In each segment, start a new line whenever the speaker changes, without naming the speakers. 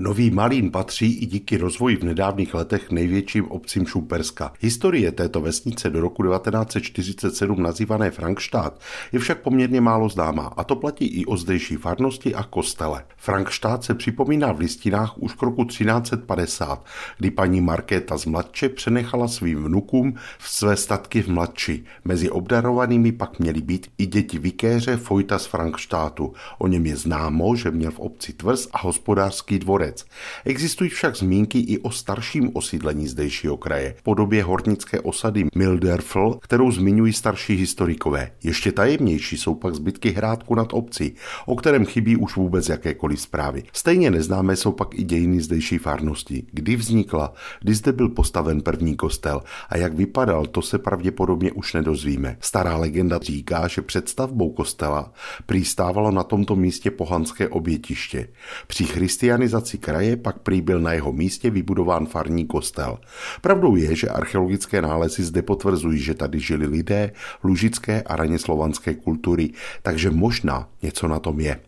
Nový Malín patří i díky rozvoji v nedávných letech největším obcím Šumperska. Historie této vesnice do roku 1947 nazývané Frankštát je však poměrně málo známá a to platí i o zdejší farnosti a kostele. Frankštát se připomíná v listinách už k roku 1350, kdy paní Markéta z Mladče přenechala svým vnukům své statky v Mladči. Mezi obdarovanými pak měly být i děti vikéře Fojta z Frankštátu. O něm je známo, že měl v obci tvrz a hospodářský dvorec Liberec. Existují však zmínky i o starším osídlení zdejšího kraje, podobě hornické osady Milderfl, kterou zmiňují starší historikové. Ještě tajemnější jsou pak zbytky hrádku nad obcí, o kterém chybí už vůbec jakékoliv zprávy. Stejně neznámé jsou pak i dějiny zdejší farnosti. Kdy vznikla, kdy zde byl postaven první kostel a jak vypadal, to se pravděpodobně už nedozvíme. Stará legenda říká, že před stavbou kostela přistávalo na tomto místě pohanské obětiště. Při christianizaci kraje pak prý byl na jeho místě vybudován farní kostel. Pravdou je, že archeologické nálezy zde potvrzují, že tady žili lidé lužické a raně slovanské kultury, takže možná něco na tom je.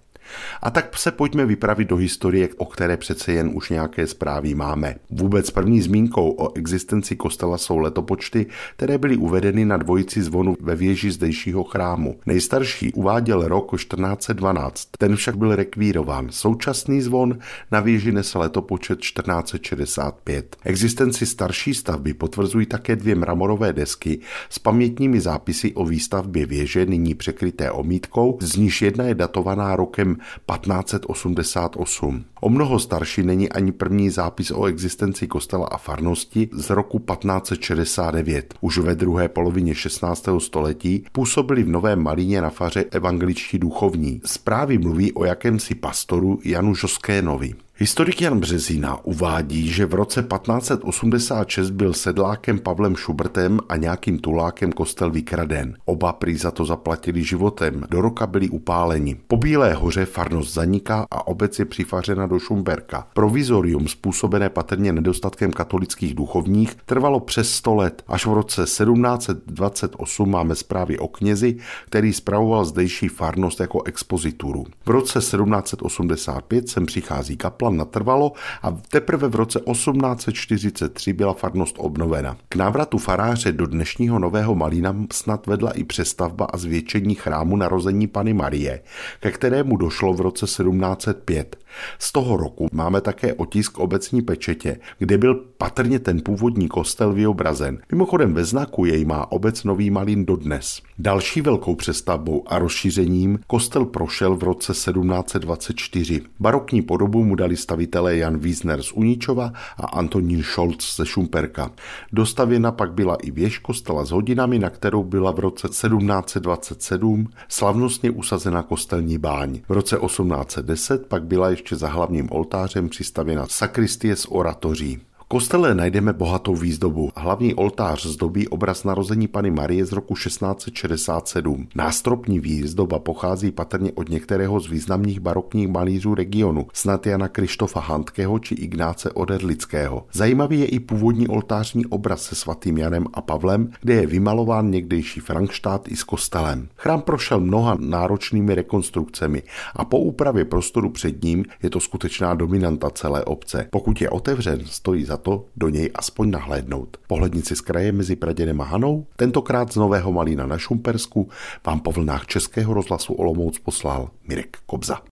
A tak se pojďme vypravit do historie, o které přece jen už nějaké zprávy máme. Vůbec první zmínkou o existenci kostela jsou letopočty, které byly uvedeny na dvojici zvonu ve věži zdejšího chrámu. Nejstarší uváděl rok 1412, ten však byl rekvírován. Současný zvon na věži nese letopočet 1465. Existenci starší stavby potvrzují také dvě mramorové desky s pamětními zápisy o výstavbě věže, nyní překryté omítkou, z níž jedna je datovaná rokem 1588. O mnoho starší není ani první zápis o existenci kostela a farnosti z roku 1569. Už ve druhé polovině 16. století působili v Novém Malíně na faře evangeličtí duchovní. Zprávy mluví o jakémsi pastoru Janu Žoskénovi. Historik Jan Březina uvádí, že v roce 1586 byl sedlákem Pavlem Šubrtem a nějakým tulákem kostel vykraden. Oba prý za to zaplatili životem, do roka byli upáleni. Po Bílé hoře farnost zaniká a obec je přifařena do Šumberka. Provizorium způsobené patrně nedostatkem katolických duchovních trvalo přes 100 let. Až v roce 1728 máme zprávy o knězi, který spravoval zdejší farnost jako expozituru. V roce 1785 sem přichází kaplan kaplan natrvalo a teprve v roce 1843 byla farnost obnovena. K návratu faráře do dnešního Nového Malína snad vedla i přestavba a zvětšení chrámu narození Pany Marie, ke kterému došlo v roce 1705. Z toho roku máme také otisk obecní pečetě, kde byl patrně ten původní kostel vyobrazen. Mimochodem ve znaku jej má obec Nový Malín dodnes. Další velkou přestavbou a rozšířením kostel prošel v roce 1724. Barokní podobu mu dali stavitelé Jan Wiesner z Uničova a Antonín Scholz ze Šumperka. Dostavěna pak byla i věž kostela s hodinami, na kterou byla v roce 1727 slavnostně usazena kostelní báň. V roce 1810 pak byla ještě za hlavním oltářem přistavěna sakristie s oratoří kostele najdeme bohatou výzdobu. Hlavní oltář zdobí obraz narození Pany Marie z roku 1667. Nástropní výzdoba pochází patrně od některého z významných barokních malířů regionu, snad Jana Krištofa Handkého či Ignáce Oderlického. Zajímavý je i původní oltářní obraz se svatým Janem a Pavlem, kde je vymalován někdejší Frankštát i s kostelem. Chrám prošel mnoha náročnými rekonstrukcemi a po úpravě prostoru před ním je to skutečná dominanta celé obce. Pokud je otevřen, stojí za to do něj aspoň nahlédnout. Pohlednici z kraje mezi Praděnem a Hanou, tentokrát z Nového Malína na Šumpersku, vám po vlnách Českého rozhlasu Olomouc poslal Mirek Kobza.